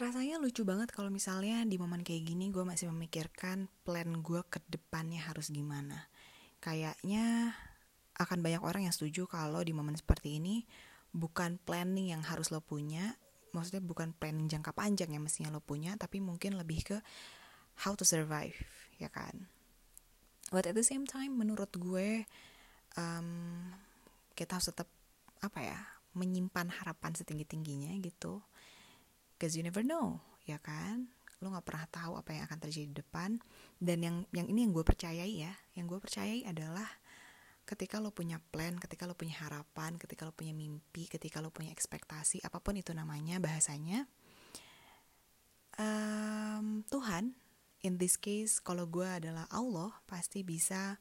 rasanya lucu banget kalau misalnya di momen kayak gini gue masih memikirkan plan gue ke depannya harus gimana. Kayaknya akan banyak orang yang setuju kalau di momen seperti ini bukan planning yang harus lo punya, maksudnya bukan planning jangka panjang yang mestinya lo punya, tapi mungkin lebih ke how to survive, ya kan? But at the same time, menurut gue um, kita harus tetap apa ya menyimpan harapan setinggi tingginya gitu Cause you never know, ya kan? Lo gak pernah tahu apa yang akan terjadi di depan. Dan yang yang ini yang gue percayai ya, yang gue percayai adalah ketika lo punya plan, ketika lo punya harapan, ketika lo punya mimpi, ketika lo punya ekspektasi, apa pun itu namanya bahasanya, um, Tuhan, in this case, kalau gue adalah Allah, pasti bisa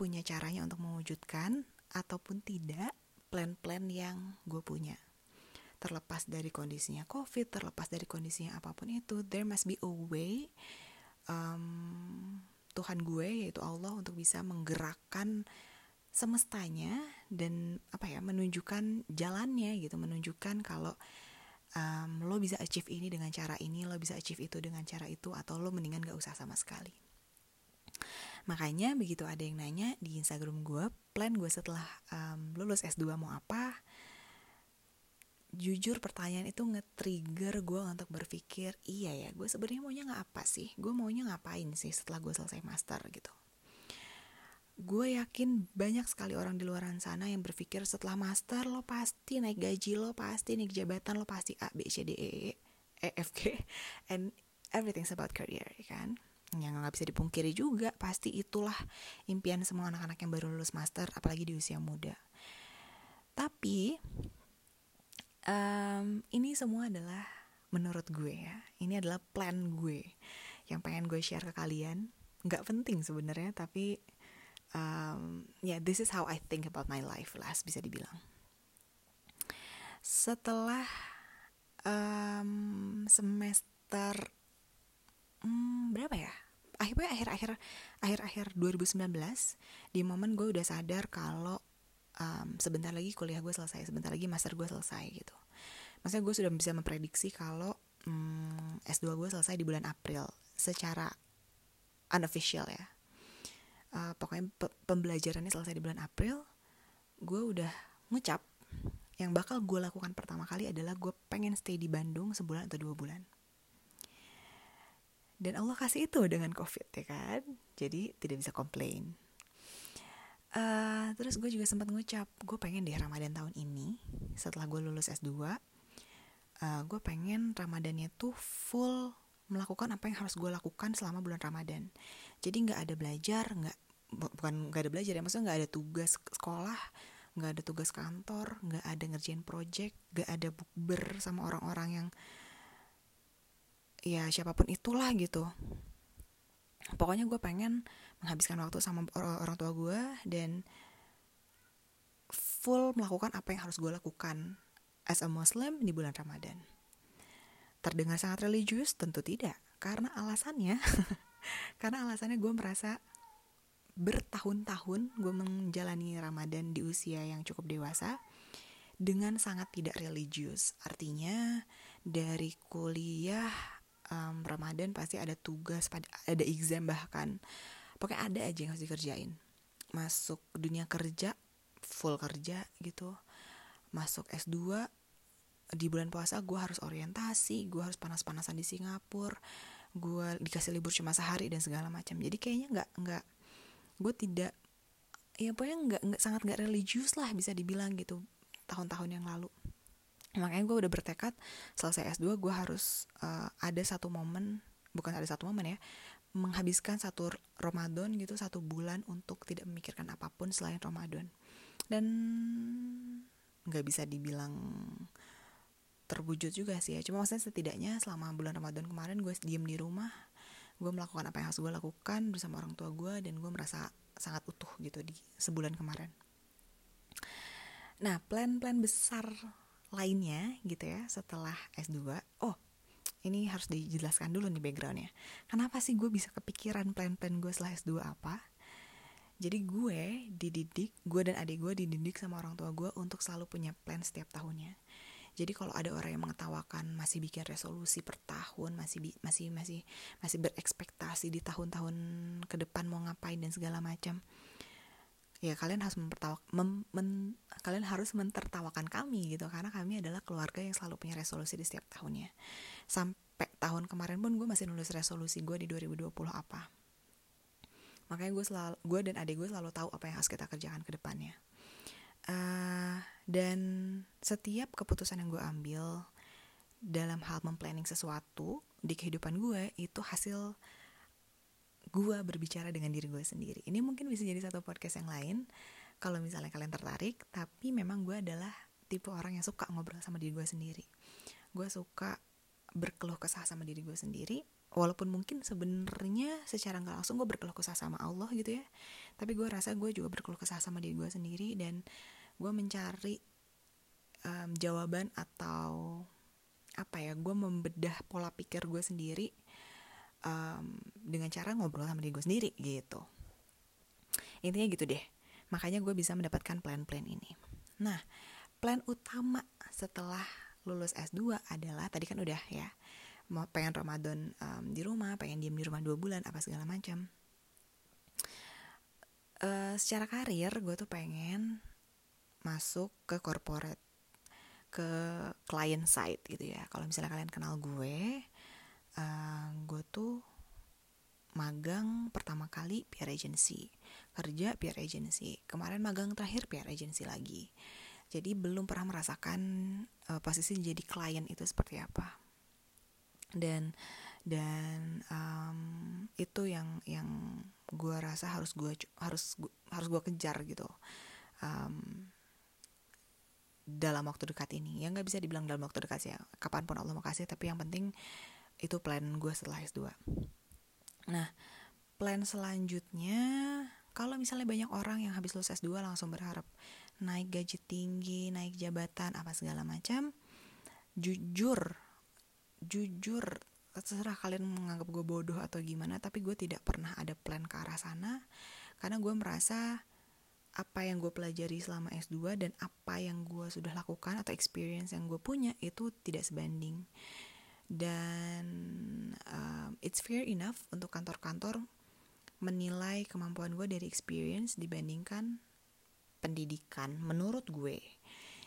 punya caranya untuk mewujudkan ataupun tidak plan-plan yang gue punya terlepas dari kondisinya covid terlepas dari kondisinya apa pun itu there must be a way um, Tuhan gue yaitu Allah untuk bisa menggerakkan semestanya dan apa ya menunjukkan jalannya gitu menunjukkan kalau um, lo bisa achieve ini dengan cara ini lo bisa achieve itu dengan cara itu atau lo mendingan gak usah sama sekali. Makanya begitu ada yang nanya di Instagram gue plan gue setelah um, lulus S2 mau apa jujur pertanyaan itu nge-trigger gue untuk berpikir iya ya gue sebenarnya maunya nggak apa sih? Gue maunya ngapain sih setelah gue selesai master? Gitu. Gue yakin banyak sekali orang di luar sana yang berpikir setelah master lo pasti naik gaji lo pasti naik jabatan lo pasti A B C D E E F G and everything's about career ya kan? Yang nggak bisa dipungkiri juga pasti itulah impian semua anak-anak yang baru lulus master apalagi di usia muda. Tapi um, ini semua adalah menurut gue ya. Ini adalah plan gue yang pengen gue share ke kalian. Nggak penting sebenarnya tapi um, ya yeah, this is how I think about my life lah bisa dibilang. Setelah um, semester um, berapa ya? Akhirnya akhir-akhir akhir-akhir 2019 di momen gue udah sadar kalau um, sebentar lagi kuliah gue selesai sebentar lagi master gue selesai gitu. Maksudnya gue sudah bisa memprediksi kalau um, S2 gue selesai di bulan April secara unofficial ya. Uh, pokoknya pe pembelajarannya selesai di bulan April gue udah ngucap yang bakal gue lakukan pertama kali adalah gue pengen stay di Bandung sebulan atau dua bulan. Dan Allah kasih itu dengan covid ya kan? Jadi tidak bisa komplain Uh, terus gue juga sempat ngucap gue pengen deh Ramadan tahun ini setelah gue lulus S2 uh, eh, gue pengen Ramadannya tuh full melakukan apa yang harus gue lakukan selama bulan Ramadan. Jadi nggak ada belajar nggak bukan nggak ada belajar ya maksudnya nggak ada tugas sekolah nggak ada tugas kantor nggak ada ngerjain project nggak ada bukber sama orang-orang yang ya siapa pun itulah gitu pokoknya gue pengen menghabiskan waktu sama orang tua gue dan full melakukan apa yang harus gue lakukan as a Muslim di bulan Ramadan. Terdengar sangat religius? Tentu tidak, karena alasannya, karena alasannya gue merasa bertahun-tahun gue menjalani Ramadan di usia yang cukup dewasa dengan sangat tidak religius. Artinya dari kuliah um, Ramadan pasti ada tugas, ada exam bahkan. Pokoknya ada aja yang harus dikerjain. Masuk dunia kerja, full kerja gitu. Masuk S2, di bulan puasa gue harus orientasi, gue harus panas-panasan di Singapura, gue dikasih libur cuma sehari dan segala macam. Jadi kayaknya nggak nggak gue tidak ya pokoknya nggak sangat nggak religius lah bisa dibilang gitu tahun-tahun yang lalu makanya gue udah bertekad selesai S2 gue harus uh, ada satu momen bukan ada satu momen ya menghabiskan satu Ramadan gitu satu bulan untuk tidak memikirkan apa pun selain Ramadan. Dan nggak bisa dibilang terwujud juga sih ya. Cuma maksudnya setidaknya selama bulan Ramadan kemarin gue diem di rumah gue melakukan apa yang harus gue lakukan bersama orang tua gue dan gue merasa sangat utuh gitu di sebulan kemarin. Nah plan-plan besar lainnya gitu ya setelah S2 oh ini harus dijelaskan dulu nih backgroundnya. Kenapa sih gue bisa kepikiran plan-plan gue setelah S2 apa? Jadi gue dididik gue dan adik gue dididik sama orang tua gue untuk selalu punya plan setiap tahunnya. Jadi kalau ada orang yang mengetawakan masih bikin resolusi per tahun masih bi masih masih masih berekspektasi di tahun-tahun ke depan mau ngapain dan segala macam ya kalian harus mempertawa mem, men, kalian harus mentertawakan kami gitu. Karena kami adalah keluarga yang selalu punya resolusi di setiap tahunnya. Sampai tahun kemarin pun gue masih nulis resolusi gue di 2020 apa. Makanya gue selalu gue dan adik gue selalu tahu apa yang harus kita kerjakan ke depannya. Uh, dan setiap keputusan yang gue ambil dalam hal memplanning sesuatu di kehidupan gue itu hasil gue berbicara dengan diri gue sendiri. Ini mungkin bisa jadi satu podcast yang lain kalau misalnya kalian tertarik tapi memang gue adalah tipe orang yang suka ngobrol sama diri gue sendiri. Gue suka berkeluh kesah sama diri gue sendiri walaupun mungkin sebenarnya secara nggak langsung gue berkeluh kesah sama Allah gitu ya tapi gue rasa gue juga berkeluh kesah sama diri gue sendiri dan gue mencari um, jawaban atau apa ya gue membedah pola pikir gue sendiri um, dengan cara ngobrol sama diri gue sendiri gitu. Intinya gitu deh. Makanya gue bisa mendapatkan plan-plan ini. Nah plan utama setelah lulus S2 adalah tadi kan udah ya mau pengen Ramadan um, di rumah pengen diem di rumah dua bulan apa segala macam. Uh, secara karir gue tuh pengen masuk ke corporate ke client side gitu ya. Kalau misalnya kalian kenal gue uh, gue tuh magang pertama kali PR agency. Kerja PR agency. Kemarin magang terakhir PR agency lagi. Jadi belum pernah merasakan uh, posisi jadi klien itu seperti apa. Dan dan um, itu yang yang gue rasa harus gue harus gua, harus gue kejar gitu. Um, dalam waktu dekat ini. Ya nggak bisa dibilang dalam waktu dekat ya. Kapan pun Allah mau kasih tapi yang penting itu plan gue setelah S2 nah plan selanjutnya kalau misalnya banyak orang yang habis lulus S2 langsung berharap naik gaji tinggi naik jabatan apa segala macam jujur jujur terserah kalian menganggap gue bodoh atau gimana tapi gue tidak pernah ada plan ke arah sana karena gue merasa apa yang gue pelajari selama S2 dan apa yang gue sudah lakukan atau experience yang gue punya itu tidak sebanding dan um, it's fair enough untuk kantor-kantor menilai kemampuan gue dari experience dibandingkan pendidikan menurut gue.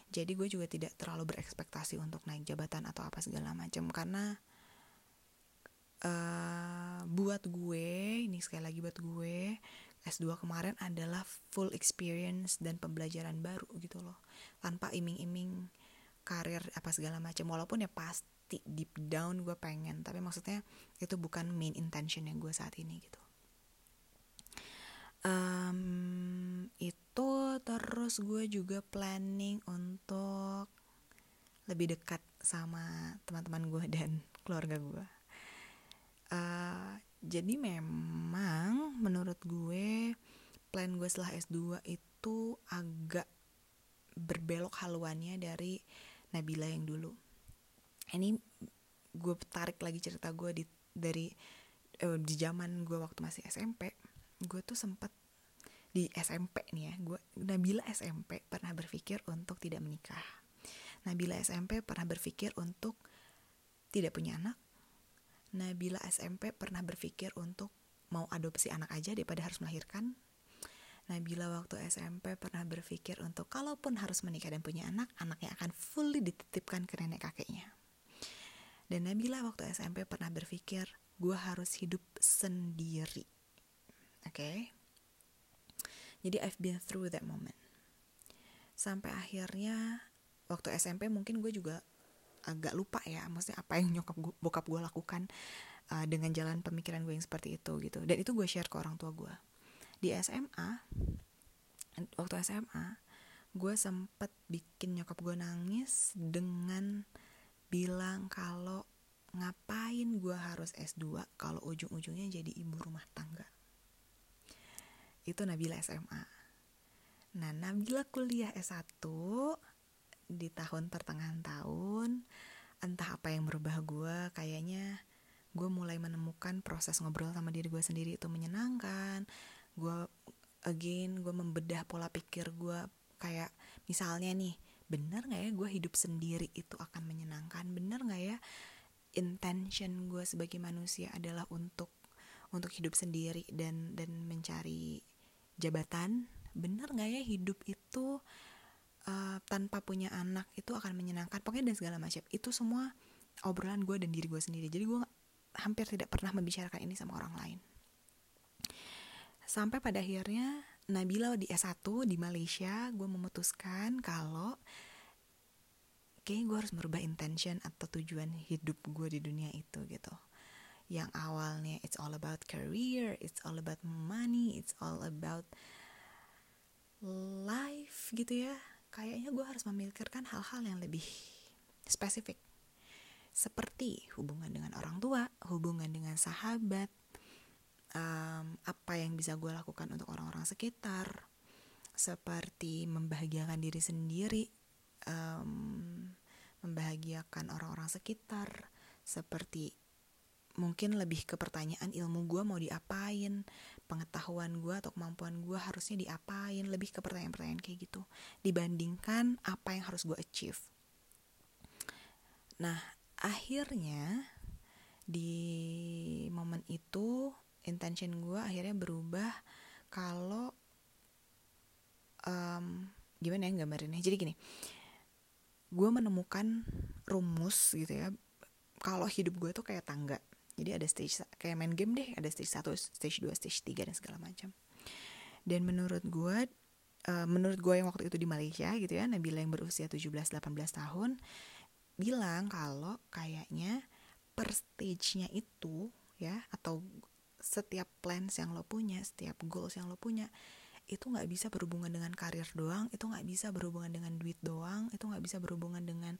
Jadi gue juga tidak terlalu berekspektasi untuk naik jabatan atau apa segala macam karena uh, buat gue ini sekali lagi buat gue S2 kemarin adalah full experience dan pembelajaran baru gitu loh. Tanpa iming-iming karir apa segala macam. Walaupun ya pasti deep down gue pengen tapi maksudnya itu bukan main intention yang gue saat ini gitu. Um, itu terus gue juga planning untuk lebih dekat sama teman-teman gue dan keluarga gue uh, jadi memang menurut gue plan gue setelah S2 itu agak berbelok haluannya dari Nabila yang dulu ini gue tarik lagi cerita gue di dari eh, di zaman gue waktu masih SMP gue tuh sempat di SMP nih ya gue Nabila SMP pernah berpikir untuk tidak menikah Nabila SMP pernah berpikir untuk tidak punya anak Nabila SMP pernah berpikir untuk mau adopsi anak aja daripada harus melahirkan. Nabila waktu SMP pernah berpikir untuk kalaupun harus menikah dan punya anak, anaknya akan fully dititipkan ke nenek kakeknya. Dan Nabila waktu SMP pernah berpikir, gue harus hidup sendiri. Oke? Okay? Jadi I've been through that moment. Sampai akhirnya waktu SMP mungkin gue juga agak lupa ya maksudnya apa yang nyokap gua, bokap gue lakukan uh, dengan jalan pemikiran gue yang seperti itu gitu dan itu gue share ke orang tua gue di SMA waktu SMA gue sempet bikin nyokap gue nangis dengan bilang kalau ngapain gue harus S2 kalau ujung-ujungnya jadi ibu rumah tangga? Itu Nabila SMA nah Nabila kuliah S1 di tahun pertengahan tahun entah apa yang merubah gue kayaknya gue mulai menemukan proses ngobrol sama diri gue sendiri itu menyenangkan. Gue again gue membedah pola pikir gue kayak misalnya nih bener nggak ya gue hidup sendiri itu akan menyenangkan? Bener nggak ya intention gue sebagai manusia adalah untuk untuk hidup sendiri dan dan mencari jabatan? Bener nggak ya hidup itu uh, tanpa punya anak itu akan menyenangkan? Pokoknya dan segala macam. Itu semua obrolan gue dan diri gue sendiri. Jadi gue hampir tidak pernah membicarakan ini sama orang lain. Sampai pada akhirnya Nabila di S1 di Malaysia gue memutuskan kalau kayaknya gue harus merubah intention atau tujuan hidup gue di dunia itu gitu. Yang awalnya it's all about career it's all about money it's all about life gitu ya. Kayaknya gue harus memikirkan hal-hal yang lebih spesifik. Seperti hubungan dengan orang tua hubungan dengan sahabat bisa gue lakukan untuk orang-orang sekitar. Seperti membahagiakan diri sendiri um, membahagiakan orang-orang sekitar. Seperti mungkin lebih ke pertanyaan ilmu gue mau diapain pengetahuan gue atau kemampuan gue harusnya diapain lebih ke pertanyaan-pertanyaan kayak gitu. Dibandingkan apa yang harus gue achieve. Nah akhirnya di momen itu intention gue akhirnya berubah kalau um, gimana ya gambarinnya? Jadi gini gue menemukan rumus gitu ya kalau hidup gue tuh kayak tangga. Jadi ada stage kayak main game deh ada stage 1, stage 2, stage 3 dan segala macam. Dan menurut gue uh, menurut gue yang waktu itu di Malaysia gitu ya Nabila yang berusia 17-18 tahun bilang kalau kayaknya per stage-nya itu ya atau setiap plans yang lo punya setiap goals yang lo punya itu nggak bisa berhubungan dengan karir doang itu nggak bisa berhubungan dengan duit doang itu nggak bisa berhubungan dengan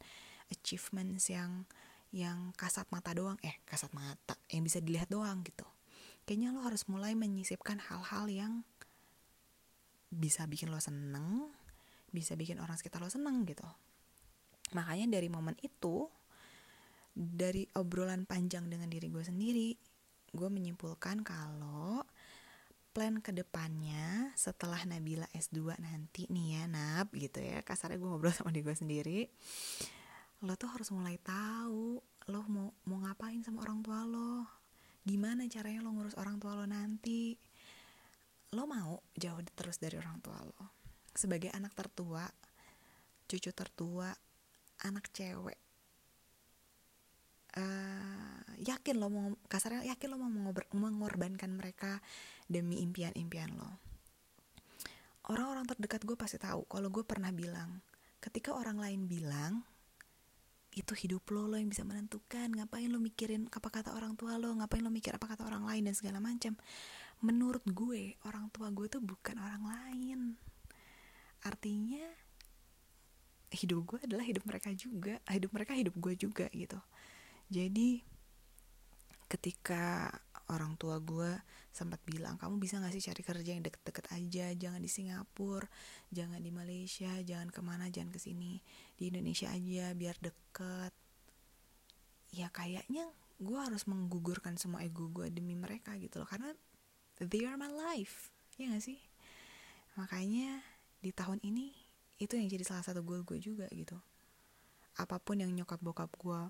achievements yang yang kasat mata doang eh kasat mata yang bisa dilihat doang gitu. Kayaknya lo harus mulai menyisipkan hal-hal yang bisa bikin lo seneng bisa bikin orang sekitar lo seneng gitu. Makanya dari momen itu dari obrolan panjang dengan diri gue sendiri gue menyimpulkan kalau plan ke depannya setelah Nabila S2 nanti nih ya Nab gitu ya. Kasarnya gue ngobrol sama diri gue sendiri. Lo tuh harus mulai tahu lo mau mau ngapain sama orang tua lo. Gimana caranya lo ngurus orang tua lo nanti. Lo mau jauh terus dari orang tua lo. Sebagai anak tertua cucu tertua anak cewek yakin lo mau kasarnya yakin lo mau mengorbankan mereka demi impian-impian lo. Orang-orang terdekat gue pasti tahu kalau gue pernah bilang ketika orang lain bilang itu hidup lo lo yang bisa menentukan ngapain lo mikirin apa kata orang tua lo ngapain lo mikir apa kata orang lain dan segala macam. Menurut gue orang tua gue tuh bukan orang lain. Artinya hidup gue adalah hidup mereka juga hidup mereka hidup gue juga gitu. Jadi ketika orang tua gue sempat bilang kamu bisa gak sih cari kerja yang deket-deket aja? Jangan di Singapura jangan di Malaysia jangan ke mana jangan ke sini. Di Indonesia aja biar deket. Ya kayaknya gue harus menggugurkan semua ego gue demi mereka gitu loh karena they are my life ya gak sih? Makanya di tahun ini itu yang jadi salah satu goal gue juga gitu. Apa pun yang nyokap bokap gue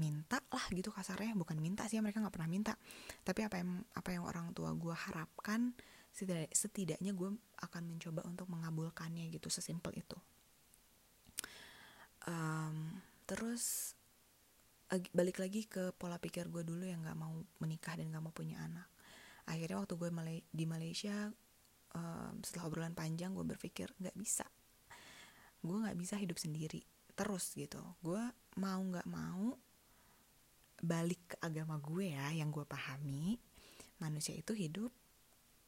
minta lah gitu kasarnya. Bukan minta sih mereka nggak pernah minta. Tapi apa yang apa yang orang tua gue harapkan setidak, setidaknya gue akan mencoba untuk mengabulkannya gitu sesimpel itu. Um, terus balik lagi ke pola pikir gue dulu yang nggak mau menikah dan nggak mau punya anak. Akhirnya waktu gue di Malaysia um, setelah obrolan panjang gue berpikir nggak bisa. Gue nggak bisa hidup sendiri terus gitu. Gue mau nggak mau balik ke agama gue ya yang gue pahami manusia itu hidup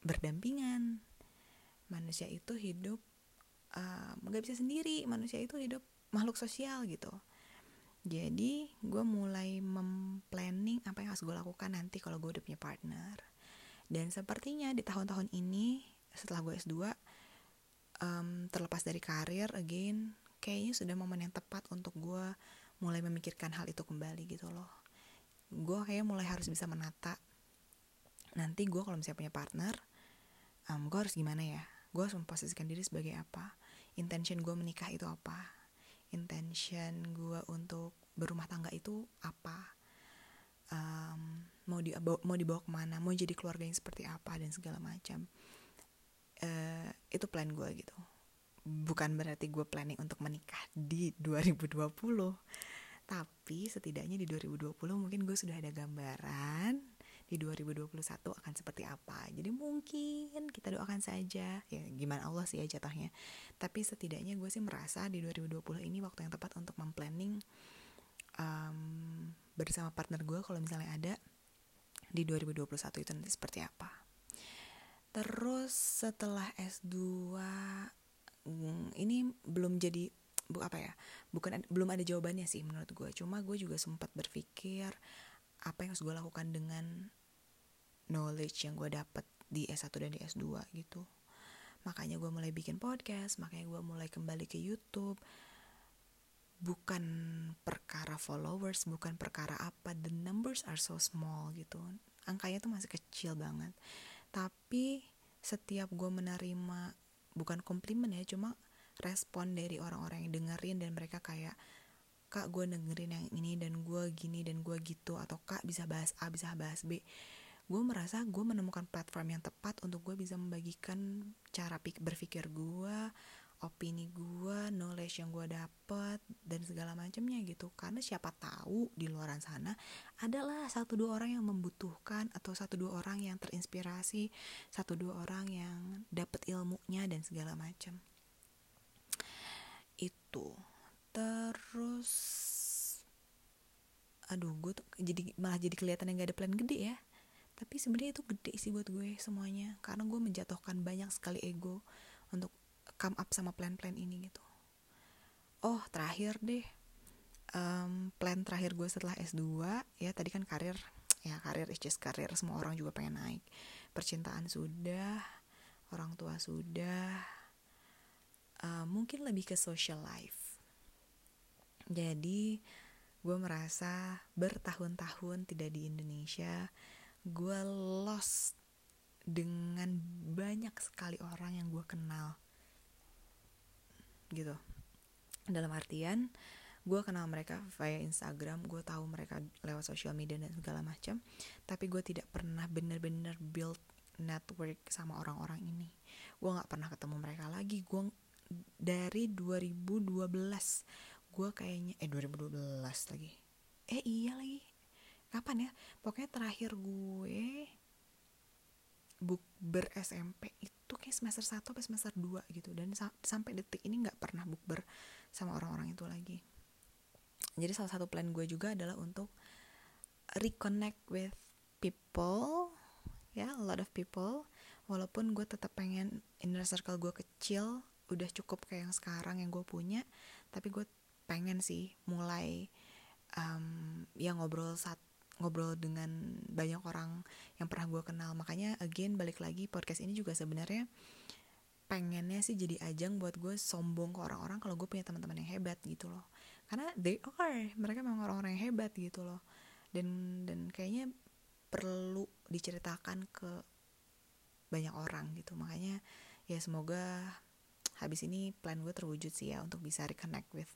berdampingan. Manusia itu hidup nggak uh, bisa sendiri manusia itu hidup makhluk sosial gitu. Jadi gue mulai memplanning apa yang harus gue lakukan nanti kalau gue udah punya partner. Dan sepertinya di tahun-tahun ini setelah gue S2 um, terlepas dari karir again kayaknya sudah momen yang tepat untuk gue mulai memikirkan hal itu kembali gitu loh gue kayak mulai harus bisa menata. Nanti gue kalau misalnya punya partner um, gue harus gimana ya? Gue harus memposisikan diri sebagai apa? Intention gue menikah itu apa? Intention gue untuk berumah tangga itu apa? Um, mau di mau dibawa ke mana? Mau jadi keluarga yang seperti apa? Dan segala macam. Uh, itu plan gue gitu. Bukan berarti gue planning untuk menikah di 2020 tapi setidaknya di 2020 mungkin gue sudah ada gambaran di 2021 akan seperti apa. Jadi mungkin kita doakan saja. Ya gimana Allah sih ya jatuhnya tapi setidaknya gue sih merasa di 2020 ini waktu yang tepat untuk memplanning um, bersama partner gue kalau misalnya ada di 2021 itu nanti seperti apa. Terus setelah S2 mm, ini belum jadi bu apa ya bukan belum ada jawabannya sih menurut gue. Cuma gue juga sempat berpikir apa yang harus gue lakukan dengan knowledge yang gue dapet di S1 dan di S2 gitu. Makanya gue mulai bikin podcast makanya gue mulai kembali ke YouTube. Bukan perkara followers bukan perkara apa the numbers are so small gitu. Angkanya tuh masih kecil banget. Tapi setiap gue menerima bukan komplimen ya cuma respon dari orang-orang yang dengerin dan mereka kayak kak gue dengerin yang ini dan gue gini dan gue gitu atau kak bisa bahas A bisa bahas B gue merasa gue menemukan platform yang tepat untuk gue bisa membagikan cara berpikir gue opini gue, knowledge yang gue dapet dan segala macamnya gitu. Karena siapa tahu di luar sana adalah satu dua orang yang membutuhkan atau satu dua orang yang terinspirasi, satu dua orang yang dapet ilmunya dan segala macam. Itu. Terus aduh gue tuh jadi malah jadi kelihatan yang gak ada plan gede ya. Tapi sebenarnya itu gede sih buat gue semuanya. Karena gue menjatuhkan banyak sekali ego untuk come up sama plan-plan ini gitu. Oh terakhir deh. Um, plan terakhir gue setelah S2 ya tadi kan karir ya karir is just karir. Semua orang juga pengen naik. Percintaan sudah orang tua sudah uh, mungkin lebih ke social life. Jadi gue merasa bertahun-tahun tidak di Indonesia gue lost dengan banyak sekali orang yang gue kenal. Gitu. Dalam artian gue kenal mereka via Instagram gue tahu mereka lewat sosial media dan segala macam tapi gue tidak pernah bener-bener build network sama orang-orang ini. Gue nggak pernah ketemu mereka lagi gue dari 2012 gue kayaknya eh 2012 lagi. Eh iya lagi. Kapan ya? Pokoknya terakhir gue book ber SMP itu kayak semester 1 atau semester 2 gitu. Dan sa sampai detik ini nggak pernah bukber sama orang-orang itu lagi. Jadi salah satu plan gue juga adalah untuk reconnect with people. Ya yeah, a lot of people. Walaupun gue tetap pengen inner circle gue kecil udah cukup kayak yang sekarang yang gue punya tapi gue pengen sih mulai um, ya ngobrol satu ngobrol dengan banyak orang yang pernah gue kenal. Makanya again balik lagi podcast ini juga sebenarnya pengennya sih jadi ajang buat gue sombong ke orang-orang kalau gue punya teman-teman yang hebat gitu loh. Karena they are mereka memang orang-orang yang hebat gitu loh. Dan dan kayaknya perlu diceritakan ke banyak orang gitu. Makanya ya semoga habis ini plan gue terwujud sih ya untuk bisa reconnect with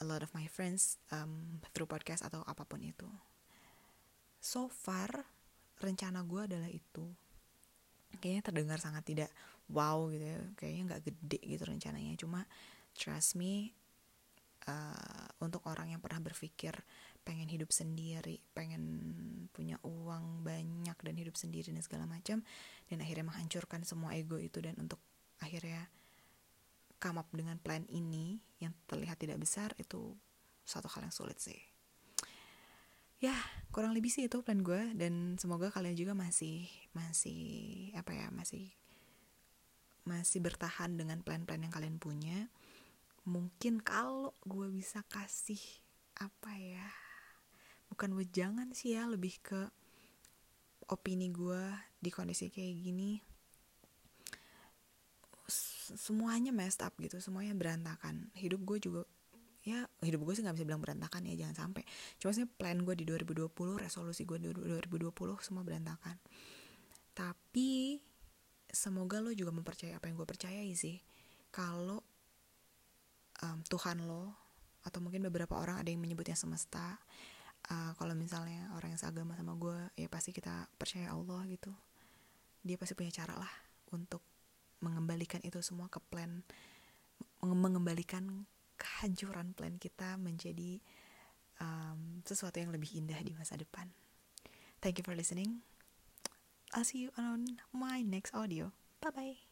a lot of my friends um, through podcast atau apa pun itu. So far rencana gue adalah itu. Kayaknya terdengar sangat tidak wow gitu ya. Kayaknya nggak gede gitu rencananya. Cuma trust me uh, untuk orang yang pernah berpikir pengen hidup sendiri pengen punya uang banyak dan hidup sendiri dan segala macam dan akhirnya menghancurkan semua ego itu dan untuk akhirnya come up dengan plan ini yang terlihat tidak besar itu suatu hal yang sulit sih. Ya kurang lebih sih itu plan gue dan semoga kalian juga masih masih apa ya masih masih bertahan dengan plan-plan yang kalian punya. Mungkin kalau gue bisa kasih apa ya bukan wejangan sih ya lebih ke opini gue di kondisi kayak gini semuanya messed up gitu semuanya berantakan. Hidup gue juga ya hidup gue sih nggak bisa bilang berantakan ya jangan sampai. Cuma sih plan gue di 2020 resolusi gue di 2020 semua berantakan. Tapi semoga lo juga mempercayai apa yang gue percayai sih. Kalau um, Tuhan lo atau mungkin beberapa orang ada yang menyebutnya semesta uh, kalau misalnya orang yang seagama sama gue ya pasti kita percaya Allah gitu. Dia pasti punya cara lah untuk mengembalikan itu semua ke plan mengembalikan kehancuran plan kita menjadi um, sesuatu yang lebih indah di masa depan. Thank you for listening. I'll see you on my next audio. Bye bye.